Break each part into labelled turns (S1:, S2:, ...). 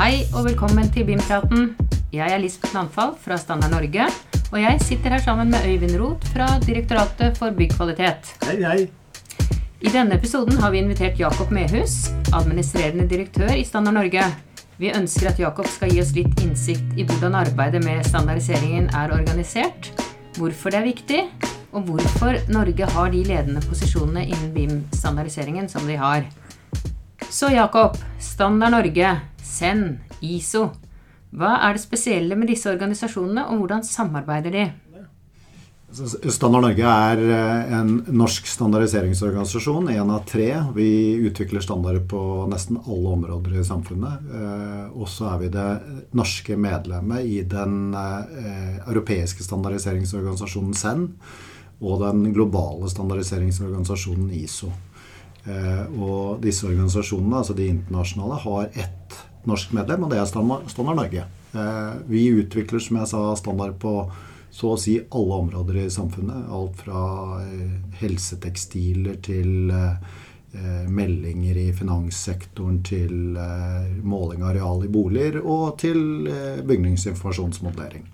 S1: Hei og velkommen til BIM-praten. Jeg er Lisbeth Landfall fra Standard Norge. Og jeg sitter her sammen med Øyvind Roth fra Direktoratet for byggkvalitet.
S2: Hei, hei.
S1: I denne episoden har vi invitert Jakob Mehus, administrerende direktør i Standard Norge. Vi ønsker at Jakob skal gi oss litt innsikt i hvordan arbeidet med standardiseringen er organisert, hvorfor det er viktig, og hvorfor Norge har de ledende posisjonene innen BIM-standardiseringen som de har. Så Jakob, Standard Norge, SEN, ISO. Hva er det spesielle med disse organisasjonene, og hvordan samarbeider de?
S3: Standard Norge er eh, en norsk standardiseringsorganisasjon, én av tre. Vi utvikler standarder på nesten alle områder i samfunnet. Eh, og så er vi det norske medlemmet i den eh, europeiske standardiseringsorganisasjonen SEN og den globale standardiseringsorganisasjonen ISO. Og disse organisasjonene, altså de internasjonale, har ett norsk medlem, og det er Standard Norge. Vi utvikler, som jeg sa, standard på så å si alle områder i samfunnet. Alt fra eh, helsetekstiler til eh, meldinger i finanssektoren til eh, måling av areal i boliger og til bygningsinformasjonsmodellering.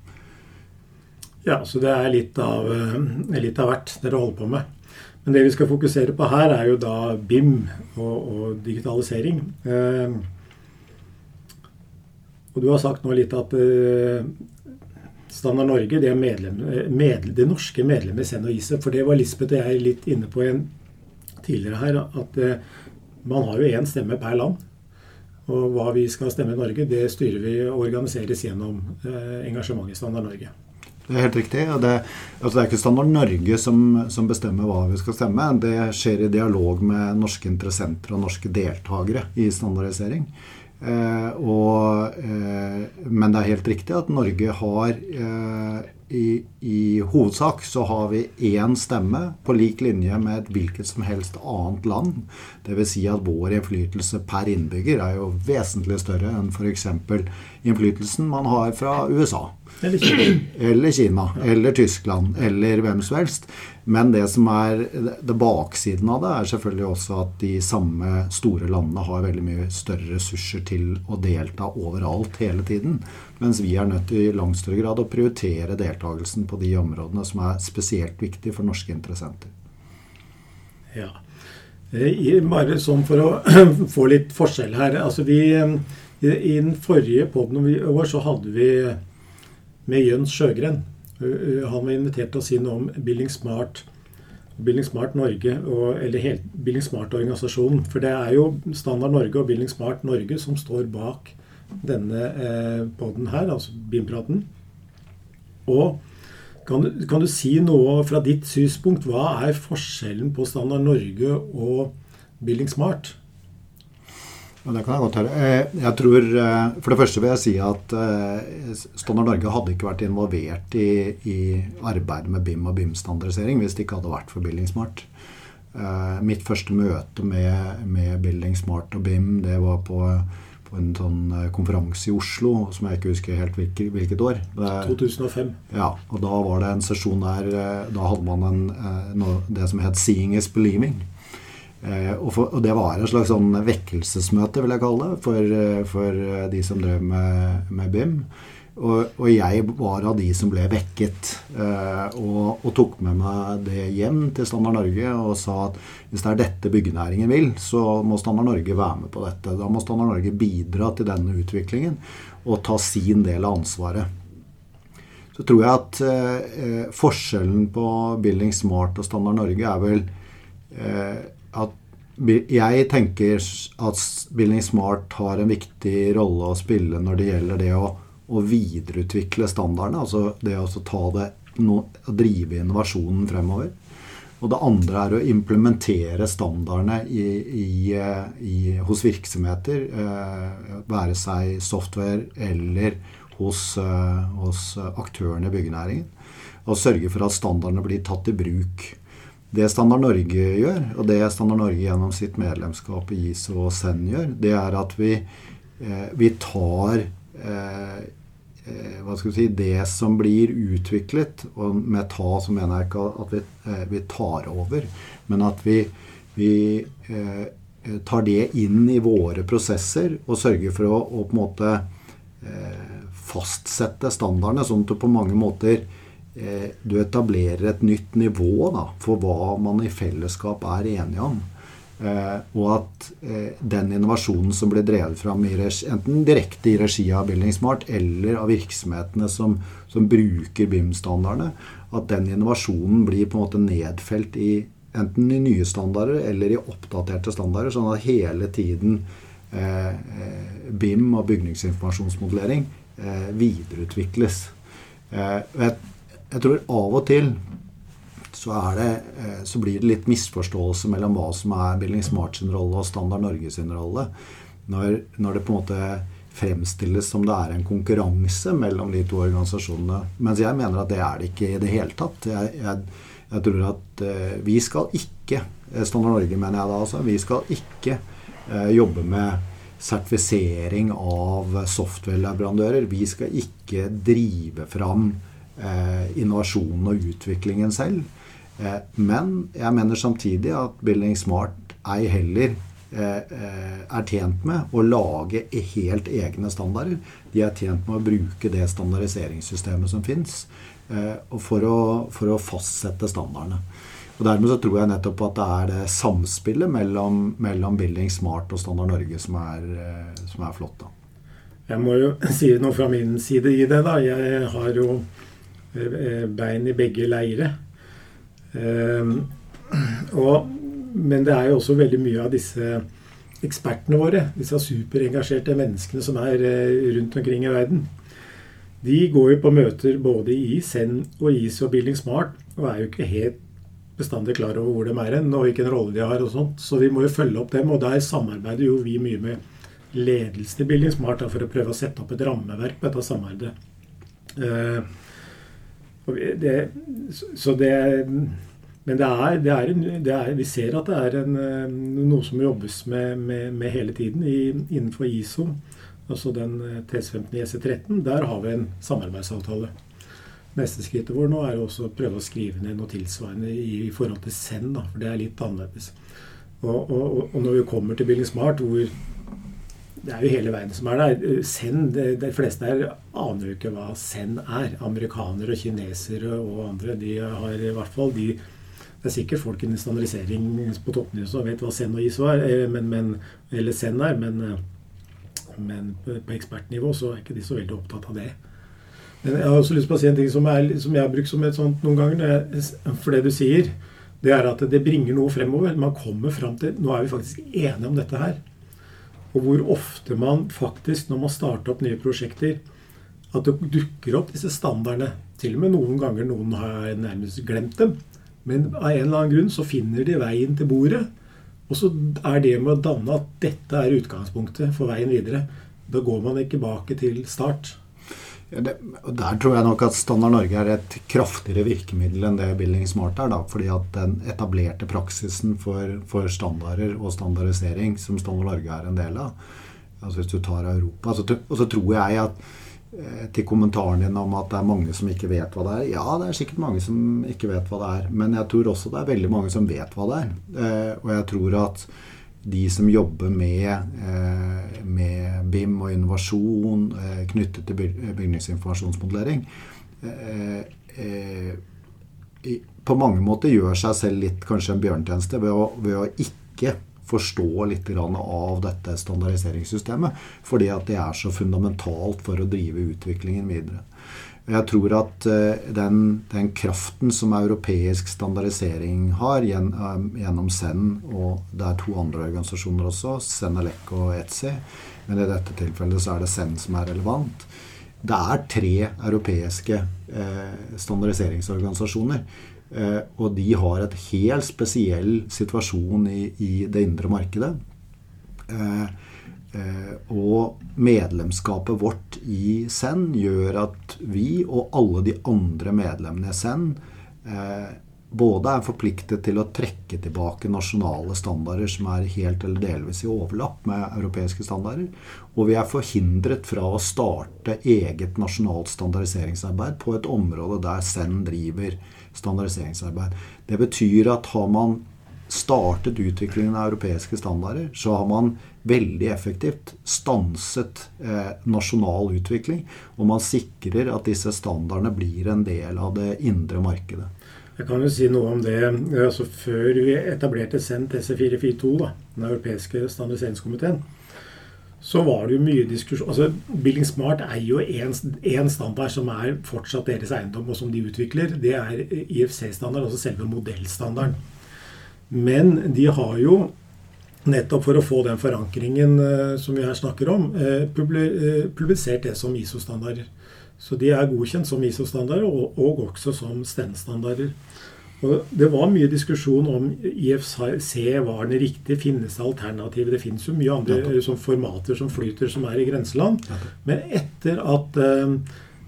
S2: Ja, så det er litt av, litt av hvert dere holder på med. Men det vi skal fokusere på her, er jo da BIM og, og digitalisering. Eh, og du har sagt nå litt at eh, Standard Norge, det medlem, med, det norske medlemmet i Senn og ISE. For det var Lisbeth og jeg litt inne på en tidligere her, at eh, man har jo én stemme per land. Og hva vi skal stemme i Norge, det styrer vi og organiseres gjennom eh, engasjementet i Standard Norge.
S3: Det er helt riktig. Det, altså det, er ikke Standard Norge som, som, bestemmer hva vi skal stemme. Det skjer i dialog med norske interessenter og norske deltakere i standardisering. Eh, og, eh, men det er helt riktig at Norge har eh, i, i, hovedsak så har vi én stemme på lik linje med et hvilket som helst annet land. Dvs. Si at vår innflytelse per innbygger er jo vesentlig større enn f.eks. innflytelsen man har fra USA.
S2: Eller Kina.
S3: Eller, Kina, eller Tyskland, eller hvem som helst. Men det som er det baksiden av det, er selvfølgelig også at de samme store landene har veldig mye større ressurser til å delta overalt hele tiden. Mens vi er nødt til i langt større grad å prioritere deltakelsen på de områdene som er spesielt viktige for norske interessenter.
S2: Ja. Eh, bare sånn for å få litt forskjell her. Altså vi, eh, I den forrige poden vår så hadde vi med Jøns Sjøgren. Han var invitert til å si noe om Billing Smart. Billing Smart Norge, og, eller helt Billing Smart-organisasjonen. For det er jo Standard Norge og Billing Smart Norge som står bak denne eh, poden her, altså BIM-praten. Og kan du, kan du, si noe fra ditt synspunkt? Hva er forskjellen på Standard Norge og Billing Smart?
S3: Ja, det kan jeg godt høre. Eh, jeg tror, eh, For det første vil jeg si at eh, Standard Norge hadde ikke vært involvert i, i arbeidet med BIM og BIM-standardisering hvis det ikke hadde vært for Building Smart. Mitt første møte med, med Building Smart og BIM det var på, på en sånn konferanse i Oslo som jeg ikke husker helt hvilket, hvilket år.
S2: Det, 2005.
S3: Ja, og Da var det en sesjon der Da hadde man en, det som het 'Seeing is believing'. Eh, og, for, og, det var et slags sånn vekkelsesmøte, vil jeg kalle det, for, eh, for eh, de som drev med, med BIM. Og, og, jeg var av de som ble vekket, og, og, tok med meg det hjem til Standard Norge og sa at hvis det er dette byggenæringen vil, så må Standard Norge være med på dette. Da må Standard Norge bidra til denne utviklingen og ta sin del av ansvaret. Så tror jeg at forskjellen på Building Smart og Standard Norge er vel at jeg tenker at Building Smart har en viktig rolle å spille når det gjelder det å, å videreutvikle standardene. Altså det å ta det no, drive innovasjonen fremover. Og det andre er å implementere standardene i, i, i, hos virksomheter. Eh, være seg software eller hos, eh, hos aktørene i byggenæringen. Og sørge for at standardene blir tatt i bruk. Det Standard Norge gjør, og det Standard Norge gjennom sitt medlemskap i ISO og SEN gjør, det er at vi, eh, vi tar eh, eh, hva skal vi si, det som blir utviklet, og med ta så mener jeg ikke at vi, vi tar over, men at vi, vi eh, tar det inn i våre prosesser og sørger for å, å på en måte eh, fastsette standardene, sånn at du på mange måter du etablerer et nytt nivå da, for hva man i fellesskap er enige om. Eh, og at eh, den innovasjonen som blir drevet fram enten direkte i regi av Building Smart eller av virksomhetene som, som bruker BIM-standardene, at den innovasjonen blir på en måte nedfelt i enten i nye standarder eller i oppdaterte standarder, sånn at hele tiden eh, eh BIM og bygningsinformasjonsmodellering eh, videreutvikles. Eh, jeg, jeg, tror av og til så, det, eh, så, blir det litt misforståelse mellom hva som er Building Smart sin rolle og Standard Norge sin rolle. Når, når, det på en måte fremstilles som det er en konkurranse mellom de to organisasjonene. Mens jeg mener at det er det ikke i det hele tatt. Jeg, jeg jeg tror at eh, vi skal ikke eh, Standard Norge, mener jeg da altså. Vi skal ikke jobbe med sertifisering av software-leverandører. Vi skal ikke drive fram innovasjonen og utviklingen selv. men jeg mener samtidig at Building Smart ei heller er tjent med å lage helt egne standarder. De er tjent med å bruke det standardiseringssystemet som fins. Eh, for for å fastsette standardene. Og Dermed så tror jeg nettopp at det er det samspillet mellom, mellom Building Smart og Standard Norge som er, eh, som er flott. da.
S2: Jeg må jo si noe fra min side i det. da. Jeg har jo eh, bein i begge leire. Um, og, men det er jo også veldig mye av disse ekspertene våre, disse superengasjerte menneskene som er rundt omkring i verden, de går jo på møter både i Send og ISO og Building Smart, og er jo ikke helt bestandig klar over hvor de er hen, og hvilken rolle de har. og sånt. Så vi må jo følge opp dem, og der samarbeider jo vi mye med ledelsen i Building Smart da, for å prøve å sette opp et rammeverk på dette samarbeidet. Uh, det, så det Men det er, det er, det er, Vi ser at det er en, eh, noe som jobbes med, med, med hele tiden i, innenfor ISO altså den eh, TS15 EC13, der har vi en samarbeidsavtale. Neste skrittet vår nå er å prøve å skrive ned noe tilsvarende i, i forhold til Send, for det er litt annerledes. Og, og, og, når vi kommer til Building Smart, hvor det er jo hele verden som er der. Eh, Send, de, de fleste her aner jo ikke hva Send er. Amerikanere og kinesere og andre. De har i hvert fall de Det er sikkert folk i standardisering på toppnivå som vet hva Send og ISO er, eh, men, men, eller Send er, men men på ekspertnivå så er ikke de så veldig opptatt av det. Men jeg har også lyst på å si en ting som, er, som jeg har brukt som et sånt noen ganger. For det du sier, det er at det bringer noe fremover. Man kommer fram til Nå er vi faktisk enige om dette her. Og hvor ofte man faktisk, når man starter opp nye prosjekter, at det dukker opp disse standardene. Til og med noen ganger noen har nærmest glemt dem. Men av en eller annen grunn så finner de veien til bordet. Og så er det med å danne at dette er utgangspunktet for veien videre. Da går man ikke tilbake til start.
S3: Ja, det, Der tror jeg nok at Standard Norge er et kraftigere virkemiddel enn det Building Smart er. da, fordi at den etablerte praksisen for, for standarder og standardisering som Standard Norge er en del av, altså hvis du tar Europa, så, og så tror jeg at Eh, til kommentaren din om at det er mange som ikke vet hva det er. Ja, det er sikkert mange som ikke vet hva det er. Men jeg tror også det er veldig mange som vet hva det er. Eh, og jeg tror at de som jobber med, eh, med BIM og innovasjon knyttet til bygningsinformasjonsmodellering, på mange måter gjør seg selv litt kanskje en bjørntjeneste ved å, ved å ikke forstå litt av dette standardiseringssystemet. Fordi at det er så fundamentalt for å drive utviklingen videre. Jeg tror at eh, den, den kraften som europeisk standardisering har eh, gjennom SEN, og det er to andre organisasjoner også, Senelec og ETSI, men i dette tilfellet så er det SEN som er relevant. Det er tre europeiske eh, standardiseringsorganisasjoner og de har et helt spesiell situasjon i, i det indre markedet. Eh, og medlemskapet vårt i SEN gjør at vi og alle de andre medlemmene i SEN både er forpliktet til å trekke tilbake nasjonale standarder som er helt eller delvis i overlapp med europeiske standarder. Og vi er forhindret fra å starte eget nasjonalt standardiseringsarbeid på et område der SEN driver standardiseringsarbeid. Det betyr at har man startet utviklingen av europeiske standarder, så har man veldig effektivt stanset eh, nasjonal utvikling. Og man sikrer at disse standardene blir en del av det indre markedet.
S2: Jeg kan jo si noe om det. altså Før vi etablerte SENT SE442, da, den europeiske standardiseringskomiteen, så var det jo mye diskusjon altså Building Smart er jo én standard som er fortsatt deres eiendom, og som de utvikler. Det er IFC-standard, altså selve modellstandarden. Men de har jo nettopp for å få den forankringen uh, som vi her snakker om, uh, publisert det som ISO-standarder. Så de er godkjent som ISO-standarder, og, og, også som STEN-standarder. Og Det var mye diskusjon om IFC var den riktige. Finnes det alternativer? Det finnes jo mye andre som formater som flyter, som er i grenseland. Men etter at,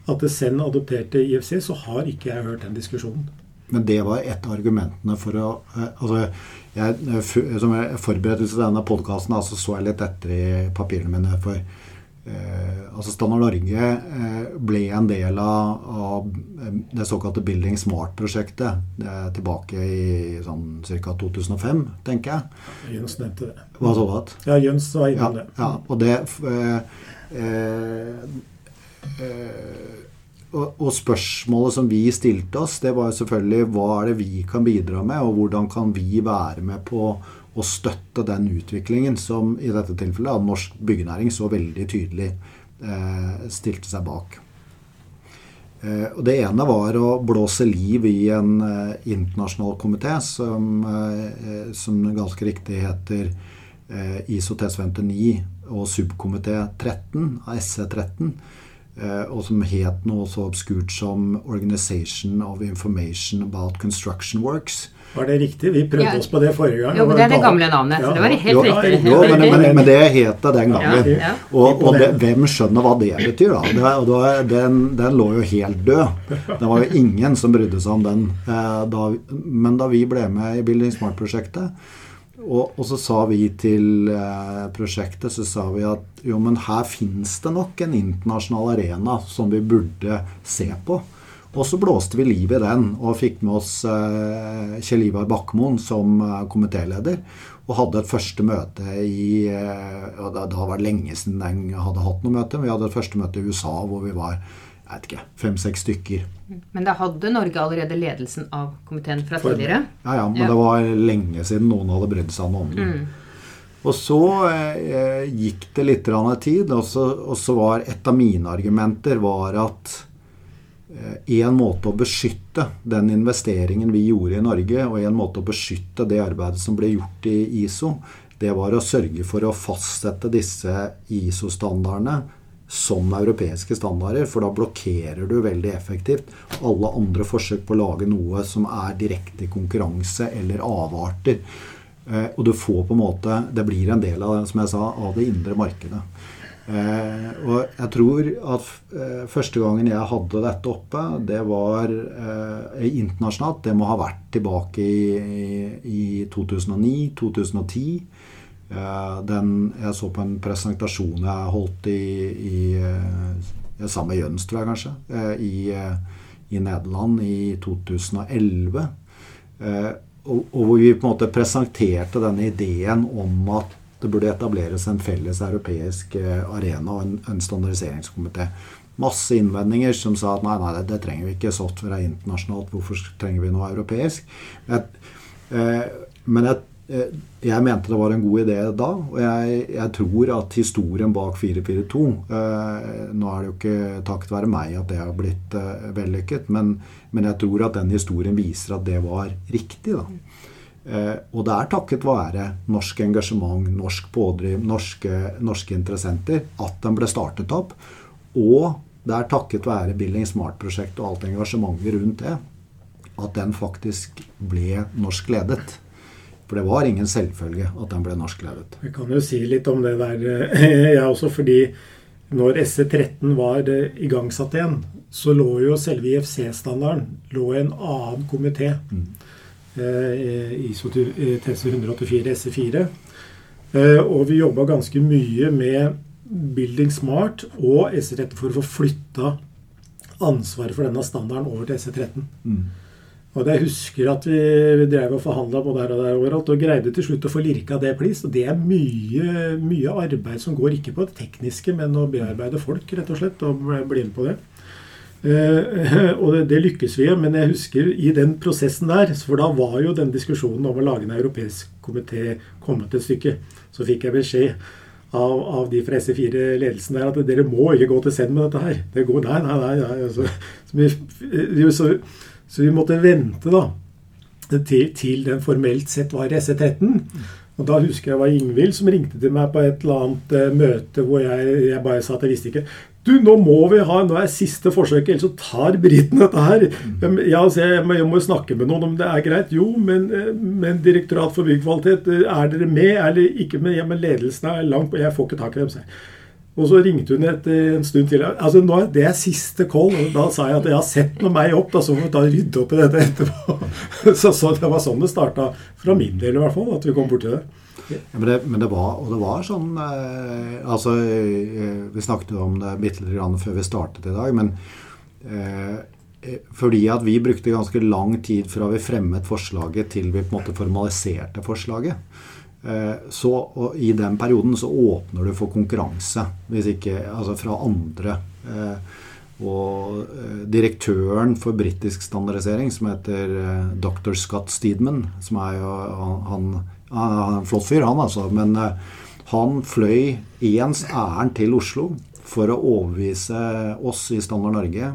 S2: at SEN adopterte IFC, så har ikke jeg hørt den diskusjonen.
S3: Men det var et av argumentene for å altså jeg, Som jeg forberedte til denne podkasten, altså så jeg litt etter i papirene mine. for Eh, altså Standard Norge eh, ble en del av, av eh, det såkalte Building Smart-prosjektet tilbake i sånn ca. 2005, tenker
S2: jeg. Jøns nevnte det.
S3: Hva så du?
S2: Ja, Jøns var innom
S3: ja, det. Ja, og det og, og, spørsmålet som vi stilte oss, det var jo selvfølgelig hva er det vi kan bidra med, og hvordan kan vi være med på å støtte den utviklingen som i dette tilfellet av norsk byggenæring så veldig tydelig eh, stilte seg bak. Eh, og Det ene var å blåse liv i en eh, internasjonal komité som, som, ganske riktig heter ISO TS59 og subkomité 13, SC13 eh, og som het noe så obskurt som Organization of Information About Construction Works.
S2: Var det riktig? Vi prøvde ja. oss på det forrige gang.
S1: Jo, men Det er det gamle navnet. Ja. Det var helt jo, riktig.
S3: Jo, men, men, men, det het det den gangen. Ja. Og, og det, hvem skjønner hva det betyr, da? Det, den, den, lå jo helt død. Det var jo ingen som brydde seg om den. Eh, da, men da vi ble med i Building Smart-prosjektet, og, og, så sa vi til eh, prosjektet så sa vi at jo, men her fins det nok en internasjonal arena som vi burde se på. Og så blåste vi liv i den og fikk med oss eh, Kjell Ivar Bakkemoen som eh, komitéleder. Og hadde et første møte i eh, da, da var det lenge siden den hadde hatt noe møte. Vi hadde et første møte i USA hvor vi var jeg vet ikke, fem-seks stykker.
S1: Men da hadde Norge allerede ledelsen av komiteen fra tidligere?
S3: Ja, ja, men ja. det var lenge siden noen hadde brydd seg noe om det. Mm. Og så eh, gikk det litt tid, og så, og så, var et av mine argumenter var at Eh, en måte å beskytte den investeringen vi gjorde i Norge, og en måte å beskytte det arbeidet som ble gjort i ISO, det var å sørge for å fastsette disse ISO-standardene som europeiske standarder, for da blokkerer du veldig effektivt alle andre forsøk på å lage noe som er direkte konkurranse eller avarter. Eh, og du får på en måte Det blir en del av, som jeg sa, av det indre markedet. Eh, og jeg tror at eh, første gangen jeg hadde dette oppe, det var internasjonalt. Det må ha vært tilbake i, i 2009-2010. Eh, den, jeg så på en presentasjon jeg holdt i, i jeg sammen med Jøns, tror jeg kanskje, eh, i, i, Nederland i 2011. og, og hvor vi på en måte presenterte denne ideen om at det burde etableres en felles europeisk eh, arena og en, en standardiseringskomité. Masse innvendinger som sa at nei, nei, det trenger vi ikke. Software er internasjonalt. Hvorfor trenger vi noe europeisk? Jeg, eh, men jeg, eh, jeg, mente det var en god idé da. Og jeg, jeg tror at historien bak 442 eh, Nå er det jo ikke takket være meg at det har blitt eh, vellykket, men, men, jeg tror at den historien viser at det var riktig. da. Eh, og det er takket være norsk engasjement, norsk pådriv, norske, norske, interessenter at den ble startet opp. Og det er takket være Building Smart-prosjektet og alt engasjementet rundt det at den faktisk ble norsk ledet. For det var ingen selvfølge at den ble norskledet. Vi
S2: Jeg kan jo si litt om det der, eh, jeg også, fordi når SC13 var eh, igangsatt igjen, så lå jo selve IFC-standarden lå i en annen komité. Mm. Eh, ISO TC 184 SE4. Og vi jobba ganske mye med Building Smart og SE13 for å få flytta ansvaret for denne standarden over til SE13. Mm. Og jeg husker at vi, drev og forhandla på der og der overalt, og greide til slutt å få lirka det plis. Og det er mye, mye arbeid som går ikke på det tekniske, men å bearbeide folk, rett og slett, og bli med på det. Uh, og det, det, lykkes vi jo men jeg husker i den prosessen der, for da var jo den diskusjonen om å lage en europeisk komité kommet et stykke. Så fikk jeg beskjed av, av de fra SE4-ledelsen der at dere må ikke gå til Send med dette her. Det går, nei, nei, nei. nei. Så, så, vi, så, så, vi, måtte vente da til, til den formelt sett var SE13. Og Da husker jeg det var Ingvild som ringte til meg på et eller annet uh, møte hvor jeg, jeg, bare sa at jeg visste ikke. Du, nå må vi ha, nå er siste forsøket, ellers så tar britene dette her. Ja, altså, jeg, må, jeg må snakke med noen om det er greit. Jo, men, eh, men Direktorat for byggkvalitet, eh, er dere med eller ikke med? Ja, men ledelsen er langt på Jeg får ikke tak i dem. Så. Og så ringte hun etter en stund til. Altså, nå, Det er siste call. og Da sa jeg at har sett noe meg opp, da, så får vi ta rydde opp i dette etterpå. Så, så det var sånn det starta, fra min del i hvert fall, at vi kom borti det.
S3: Ja, men, det, men, det, var, og det var sånn eh, Altså, eh, vi snakket om det bitte litt grann før vi startet i dag, men eh, eh, fordi at vi brukte ganske lang tid fra vi fremmet forslaget til vi på en måte formaliserte forslaget. Eh, så I den perioden så åpner du for konkurranse hvis ikke, altså fra andre. Eh, og direktøren for britisk standardisering, som heter dr. Scott Steedman, som er jo han han er en flott fyr, han altså. Men eh, han fløy ens ærend til Oslo for å overbevise oss i Standard Norge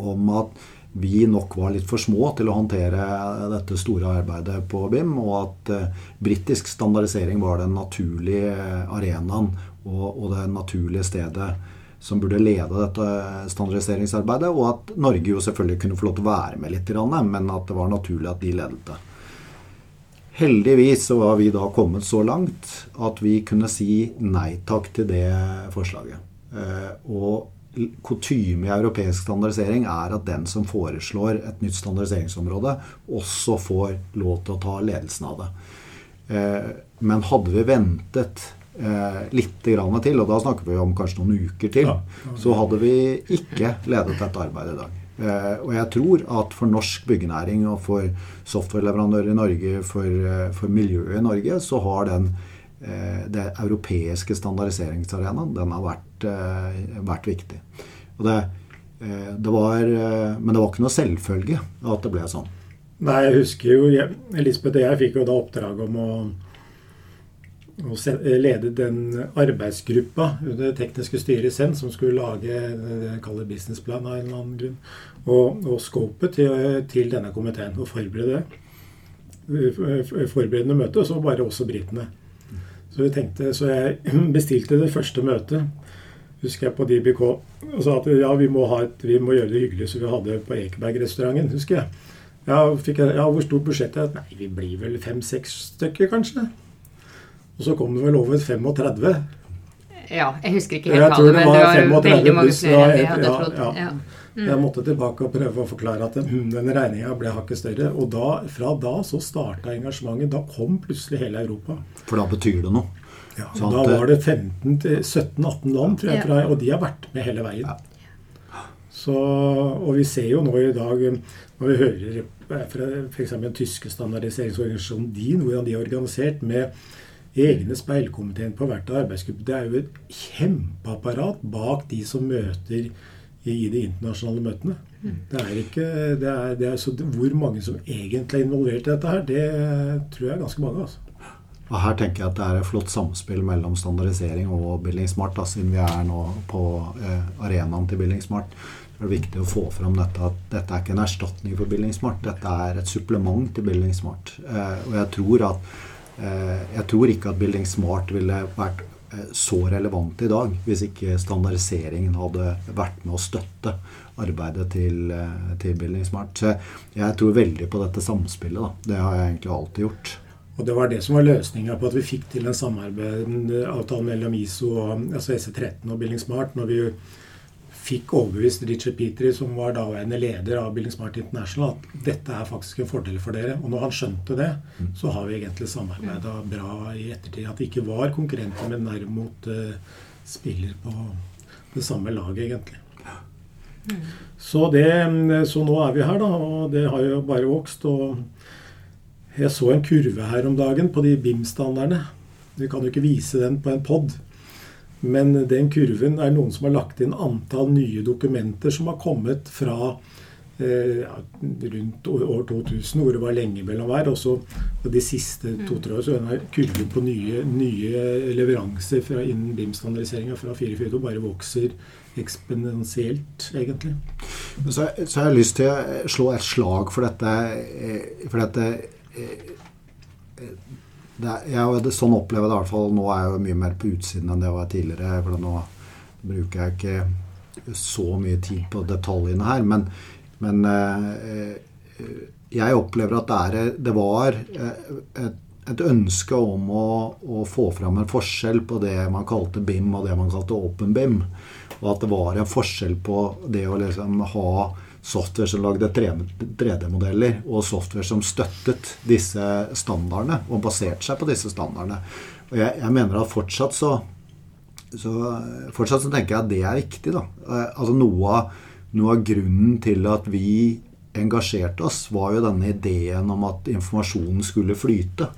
S3: om at vi nok var litt for små til å håndtere dette store arbeidet på BIM, og at uh, britisk standardisering var den naturlige arenaen og, og, det naturlige stedet som burde lede dette standardiseringsarbeidet, og at Norge jo selvfølgelig kunne få lov til å være med litt, men at det var naturlig at de ledet det. Heldigvis så var vi da kommet så langt at vi kunne si nei takk til det forslaget. Eh, og kutyme i europeisk standardisering er at den som foreslår et nytt standardiseringsområde, også får lov til å ta ledelsen av det. Eh, men hadde vi ventet eh, litt grann til, og da snakker vi om kanskje noen uker til, så hadde vi ikke ledet dette arbeidet i dag. Eh, og jeg tror at for norsk byggenæring og for softwareleverandører i Norge, for, for, miljøet i Norge, så har den det europeiske standardiseringsarenaen den har vært, vært viktig. Det, det var, men det var ikke noe selvfølge at det ble sånn.
S2: Nei, jeg husker jo Elisabeth og jeg fikk jo da oppdrag om å og lede den arbeidsgruppa under det tekniske styret i SEN som skulle lage det jeg kaller businessplan av en eller annen grunn. Og, og scopet til, til, denne komiteen. Og forberede forberedende møte, og så bare også britene. Så, tenkte, så jeg bestilte det første møtet, husker jeg, på DBK. Og sa at ja, vi må, et, vi må gjøre det hyggelig som vi hadde på Ekeberg-restauranten, husker jeg. Ja, jeg. ja, hvor stort budsjett er det? Nei, vi blir vel fem-seks stykker, kanskje. Og så kom det vel over 35.
S1: Ja, jeg husker ikke helt tallet, men det var, var veldig mange flere enn hadde trodd. Ja. Ja.
S2: Mm. Jeg måtte tilbake og prøve å forklare at mm, den regninga ble hakket større. Og da, fra da så starta engasjementet. Da kom plutselig hele Europa.
S3: For da betyr det noe?
S2: Ja, sånn Da var det 17-18 land, tror jeg, fra, og de har vært med hele veien. Så, og vi ser jo nå i dag, når vi hører fra f.eks. den tyske standardiseringsorganisasjonen DIN, hvordan de er organisert med egne speilkomiteen på hvert arbeidsgruppe. Det er jo et kjempeapparat bak de som møter i de internasjonale møtene. Mm. Det er ikke, det er, det er, så Hvor mange som egentlig er involvert i dette her, det tror jeg er ganske mange. altså.
S3: Og Her tenker jeg at det er et flott samspill mellom standardisering og Billingsmart, siden vi er nå på eh, arenaen til Billingsmart. Det er viktig å få fram dette at dette er ikke en erstatning for Billingsmart, Dette er et supplement til Billingsmart. Eh, og jeg tror at Eh, jeg tror ikke at Billingsmart ville vært eh, så relevant i dag hvis ikke standardiseringen hadde vært med å støtte arbeidet til, eh, til Billingsmart. Så jeg tror veldig på dette samspillet. Da. Det har jeg egentlig alltid gjort.
S2: Og Det var det som var løsninga på at vi fikk til en samarbeidsavtale mellom ISO og altså SE13 og Building Smart. når vi fikk overbevist Richard Petrie, som var daværende leder av Building Smart International, at dette er faktisk en fordel for dere. Og når han skjønte det, mm. så har vi egentlig samarbeida bra i ettertid. At vi ikke var konkurrenter, men nærmot uh, spiller på det samme laget, egentlig. Så, det, så nå er vi her, da, og det har jo bare vokst. og jeg så en kurve her om dagen på de BIM-standardene. Vi kan jo ikke vise den på en pod. Men den kurven er noen som har lagt inn antall nye dokumenter som har kommet fra eh, rundt år 2000, hvor det var lenge mellom hver. Og så de siste mm. to-tre år så er kurven på nye, nye leveranser fra, innen BIM-standardiseringa fra 442 bare vokser eksponentielt, egentlig.
S3: Så, så, jeg har lyst til å slå et slag for dette. Eh, for dette det, jeg, det, sånn opplever jeg det i hvert fall. Nå er jeg jo mye mer på utsiden enn det jeg var tidligere. For nå bruker jeg ikke så mye tid på detaljene her. Men, men eh, jeg opplever at det, er, det var eh, et, et, ønske om å, å, få fram en forskjell på det man kalte BIM og det man kalte Open BIM. Og at det var en forskjell på det å liksom ha software som lagde 3D-modeller, og software som støttet disse standardene og baserte seg på disse standardene. Og jeg, jeg mener at fortsatt så, så, fortsatt så tenker jeg at det er viktig. da. Eh, altså noe av, noe av grunnen til at vi engasjerte oss, var jo denne ideen om at informasjonen skulle flyte.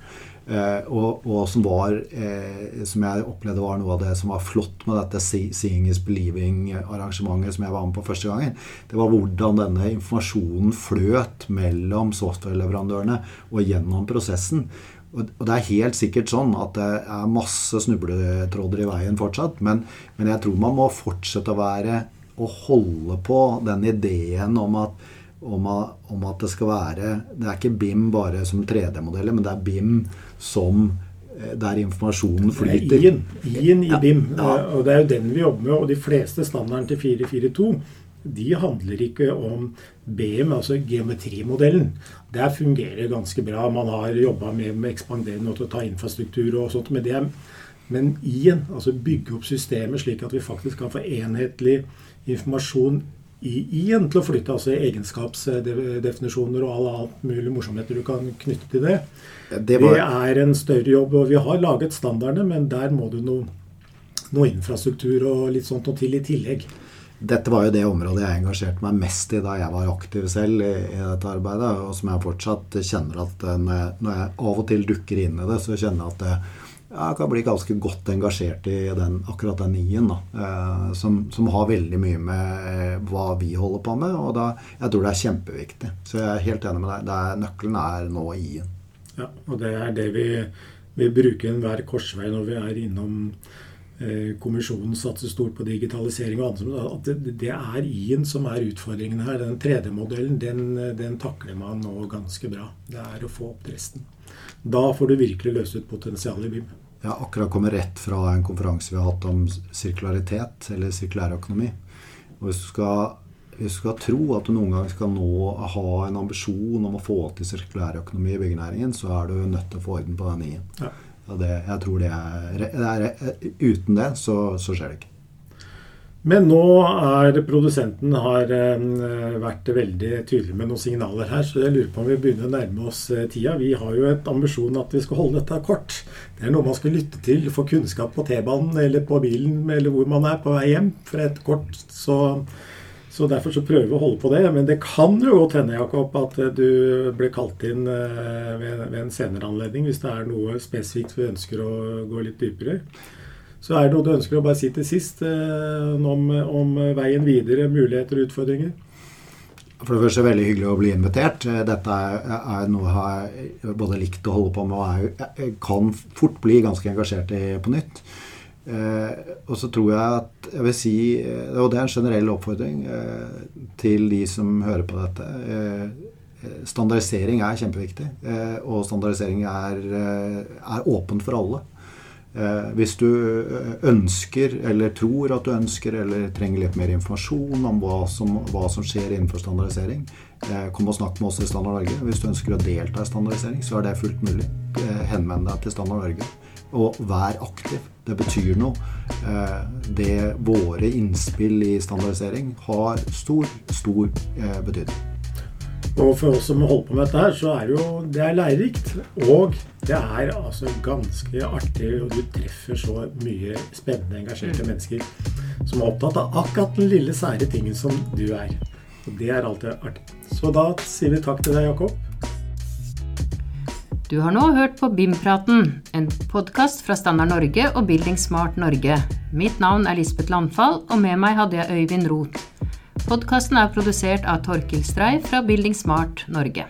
S3: Eh, og, og, som var eh, Som jeg opplevde var noe av det som var flott med dette Seeing is Believing-arrangementet som jeg var med på første gangen. Det var hvordan denne informasjonen fløt mellom softwareleverandørene og gjennom prosessen. Og, det er helt sikkert sånn at det er masse snubletråder i veien fortsatt. Men, men jeg tror man må fortsette å være og holde på den ideen om at om, om, at det skal være Det er ikke BIM bare som 3D-modeller, men det er BIM som eh, der informasjonen flyter.
S2: I-en i, i BIM. Ja. Og det er jo den vi jobber med. Og de fleste standardene til 442 de handler ikke om BM, altså geometrimodellen. Der fungerer ganske bra. Man har jobba med, med ekspanderende og til å ta infrastruktur og sånt. med det er, men i-en, altså bygge opp systemet slik at vi faktisk kan få enhetlig informasjon i-en til å flytte altså egenskapsdefinisjoner og alle mulige mulig morsomheter du kan knytte til det. Det, var... det, er en større jobb. og Vi har laget standardene, men der må du noe, noe infrastruktur og litt sånt og til i tillegg.
S3: Dette var jo det området jeg engasjerte meg mest i da jeg var aktiv selv i, i dette arbeidet, og som jeg fortsatt kjenner at når jeg, når jeg av og til dukker inn i det, så kjenner jeg at det, jeg kan bli ganske godt engasjert i den, akkurat den i-en. Eh, som, som, har veldig mye med hva vi holder på med. Og da, jeg tror det er kjempeviktig. Så jeg er helt enig med deg. Er, nøkkelen er nå i-en.
S2: Ja, og det er det vi, vi bruker enhver korsvei når vi er innom eh, Kommisjonen satser stort på digitalisering og annet. At det, det er i-en som er utfordringen her. Den 3D-modellen den, den takler man nå ganske bra. Det er å få opp resten. Da får du virkelig løst ut potensialet i BIM.
S3: Jeg har akkurat kommet rett fra en konferanse vi har hatt om sirkularitet, eller sirkulærøkonomi. Og hvis du, skal, hvis du skal tro at du noen gang skal nå ha en ambisjon om å få til sirkulærøkonomi i byggenæringen, så er du nødt til å få orden på den i-en. Ja. jeg tror det er, det er, Uten det så, så skjer det ikke.
S2: Men nå er produsenten har eh, vært veldig tydelig med noen signaler her, så jeg lurer på om vi begynner å nærme oss eh, tida. Vi har jo et ambisjon at vi skal holde dette kort. Det er noe man skal lytte til, få kunnskap på T-banen eller på bilen eller hvor man er på vei hjem fra et kort. Så, så derfor så prøver vi å holde på det. Men det kan jo godt hende, Jakob, at eh, du blir kalt inn ved, ved en senere anledning hvis det er noe spesifikt vi ønsker å gå litt dypere i. Så er det noe du ønsker å bare si til sist eh, om, om, veien videre, muligheter og utfordringer?
S3: For det første veldig hyggelig å bli invitert. Dette er, noe jeg har både likt å holde på med og jeg kan fort bli ganske engasjert i på nytt. Eh, og så tror jeg at jeg vil si, eh, og det er en generell oppfordring eh, til de som hører på dette eh, Standardisering er kjempeviktig, eh, og standardisering er, er åpent for alle. Eh, hvis du eh, ønsker, eller tror at du ønsker, eller trenger litt mer informasjon om hva som, hva som skjer innenfor standardisering, eh, kom og snakk med oss i Standard Norge. Hvis du ønsker å delta i standardisering, så er det fullt mulig. Henvend deg til Standard Norge. Og vær aktiv. Det betyr noe. Det, våre innspill i standardisering har stor, stor betydning.
S2: Og for oss som holder på med dette her, så er det jo det er lærerikt. Og det er altså ganske artig, og du treffer så mye spennende, engasjerte mm. mennesker. som er opptatt av akkurat den lille sære tingen som du er. Og det er alltid artig. Så da sier vi takk til deg, Jakob.
S1: Du har nå hørt på BIM-praten, en podkast fra Standard Norge og Building Smart Norge. Mitt navn er Lisbeth Landfall, og med meg hadde jeg Øyvind Roth. Podkasten er produsert av Torkil Strei fra Building Smart Norge.